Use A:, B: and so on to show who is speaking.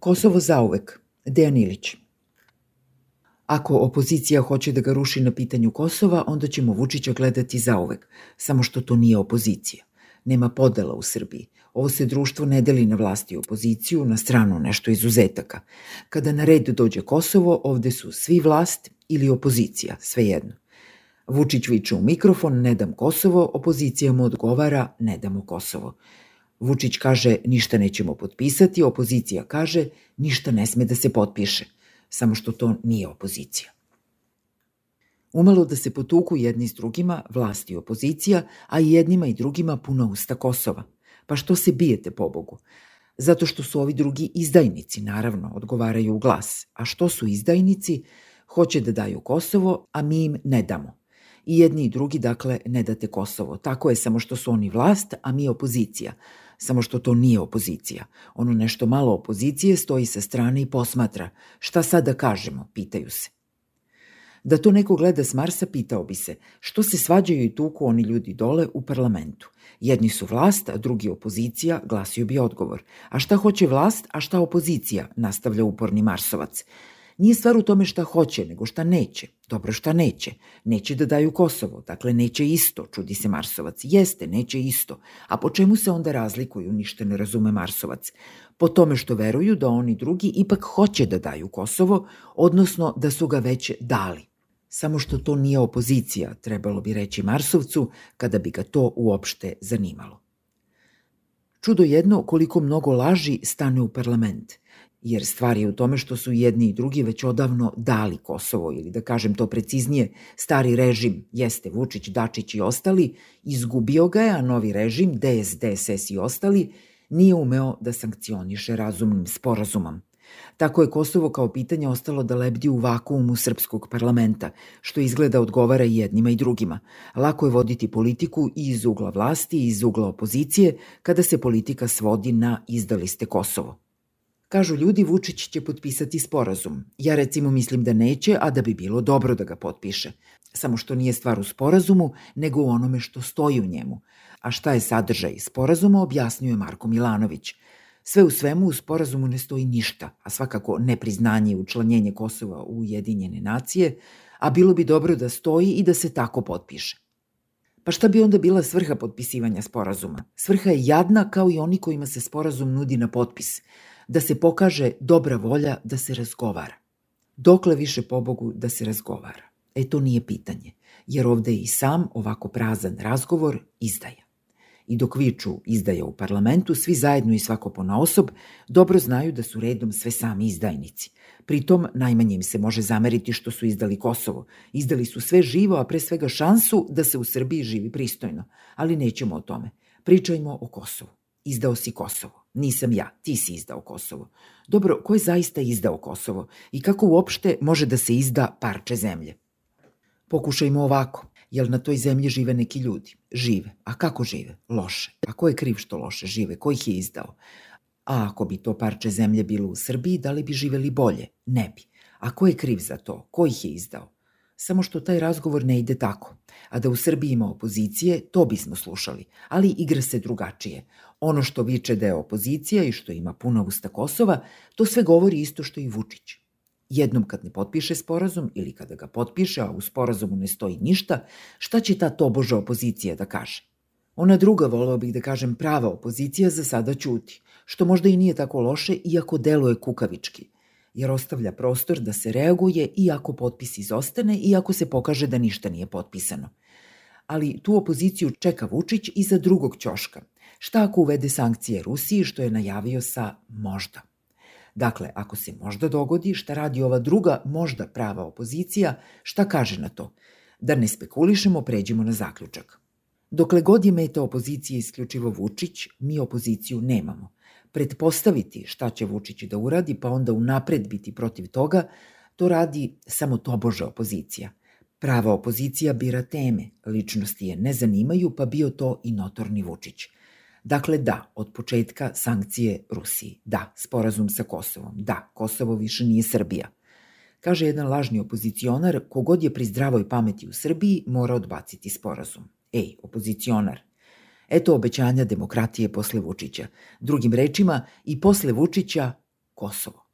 A: Kosovo zauvek. Dejan Ilić. Ako opozicija hoće da ga ruši na pitanju Kosova, onda ćemo Vučića gledati zauvek, samo što to nije opozicija. Nema podela u Srbiji. Ovo se društvo ne deli na vlasti i opoziciju, na stranu nešto izuzetaka. Kada na red dođe Kosovo, ovde su svi vlast ili opozicija, svejedno. Vučić viče u mikrofon, ne dam Kosovo, opozicija mu odgovara, ne damo Kosovo. Vučić kaže, ništa nećemo potpisati, opozicija kaže, ništa ne sme da se potpiše. Samo što to nije opozicija. Umalo da se potuku jedni s drugima, vlast i opozicija, a i jednima i drugima puna usta Kosova. Pa što se bijete po Bogu? Zato što su ovi drugi izdajnici, naravno, odgovaraju u glas. A što su izdajnici? Hoće da daju Kosovo, a mi im ne damo. I jedni i drugi, dakle, ne date Kosovo. Tako je samo što su oni vlast, a mi opozicija. Samo što to nije opozicija. Ono nešto malo opozicije stoji sa strane i posmatra. Šta sad da kažemo, pitaju se. Da to neko gleda s Marsa, pitao bi se što se svađaju i tuku oni ljudi dole u parlamentu. Jedni su vlast, a drugi opozicija, glasio bi odgovor. A šta hoće vlast, a šta opozicija, nastavlja uporni Marsovac. Nije stvar u tome šta hoće, nego šta neće. Dobro šta neće. Neće da daju Kosovo, dakle neće isto, čudi se Marsovac. Jeste, neće isto. A po čemu se onda razlikuju, ništa ne razume Marsovac. Po tome što veruju da oni drugi ipak hoće da daju Kosovo, odnosno da su ga već dali. Samo što to nije opozicija, trebalo bi reći Marsovcu, kada bi ga to uopšte zanimalo. Čudo jedno koliko mnogo laži stane u parlament – jer stvar je u tome što su jedni i drugi već odavno dali Kosovo, ili da kažem to preciznije, stari režim, jeste Vučić, Dačić i ostali, izgubio ga je, a novi režim, DS, DSS i ostali, nije umeo da sankcioniše razumnim sporazumom. Tako je Kosovo kao pitanje ostalo da lebdi u vakuumu srpskog parlamenta, što izgleda odgovara i jednima i drugima. Lako je voditi politiku i iz ugla vlasti i iz ugla opozicije kada se politika svodi na izdaliste Kosovo. Kažu ljudi Vučić će potpisati sporazum. Ja recimo mislim da neće, a da bi bilo dobro da ga potpiše. Samo što nije stvar u sporazumu, nego u onome što stoji u njemu. A šta je sadržaj sporazuma objasnjuje Marko Milanović. Sve u svemu u sporazumu ne stoji ništa, a svakako nepriznanje i učlanjenje Kosova u Ujedinjene nacije, a bilo bi dobro da stoji i da se tako potpiše. Pa šta bi onda bila svrha potpisivanja sporazuma? Svrha je jadna kao i oni kojima se sporazum nudi na potpis – da se pokaže dobra volja da se razgovara. Dokle više pobogu da se razgovara? E to nije pitanje, jer ovde je i sam ovako prazan razgovor izdaja. I dok viču izdaja u parlamentu, svi zajedno i svako pona osob dobro znaju da su redom sve sami izdajnici. Pritom, najmanje im se može zameriti što su izdali Kosovo. Izdali su sve živo, a pre svega šansu da se u Srbiji živi pristojno. Ali nećemo o tome. Pričajmo o Kosovu. Izdao si Kosovo. Nisam ja, ti si izdao Kosovo. Dobro, ko je zaista izdao Kosovo i kako uopšte može da se izda parče zemlje? Pokušajmo ovako. Jel na toj zemlji žive neki ljudi? Žive. A kako žive? Loše. A ko je kriv što loše žive? Ko ih je izdao? A ako bi to parče zemlje bilo u Srbiji, da li bi živeli bolje? Ne bi. A ko je kriv za to? Ko ih je izdao? Samo što taj razgovor ne ide tako. A da u Srbiji ima opozicije, to bismo slušali. Ali igra se drugačije. Ono što viče da je opozicija i što ima puna usta Kosova, to sve govori isto što i Vučić. Jednom kad ne potpiše sporazum ili kada ga potpiše, a u sporazumu ne stoji ništa, šta će ta toboža opozicija da kaže? Ona druga, voleo bih da kažem prava opozicija, za sada ćuti, što možda i nije tako loše, iako deluje kukavički, jer ostavlja prostor da se reaguje i ako potpis izostane i ako se pokaže da ništa nije potpisano. Ali tu opoziciju čeka Vučić iza drugog ćoška – Šta ako uvede sankcije Rusiji, što je najavio sa možda? Dakle, ako se možda dogodi, šta radi ova druga možda prava opozicija, šta kaže na to? Da ne spekulišemo, pređemo na zaključak. Dokle god je meta opozicije isključivo Vučić, mi opoziciju nemamo. Pretpostaviti šta će Vučić da uradi, pa onda unapred biti protiv toga, to radi samo tobože opozicija. Prava opozicija bira teme, ličnosti je ne zanimaju, pa bio to i notorni Vučić – Dakle, da, od početka sankcije Rusiji. Da, sporazum sa Kosovom. Da, Kosovo više nije Srbija. Kaže jedan lažni opozicionar, kogod je pri zdravoj pameti u Srbiji, mora odbaciti sporazum. Ej, opozicionar, Eto obećanja demokratije posle Vučića. Drugim rečima, i posle Vučića Kosovo.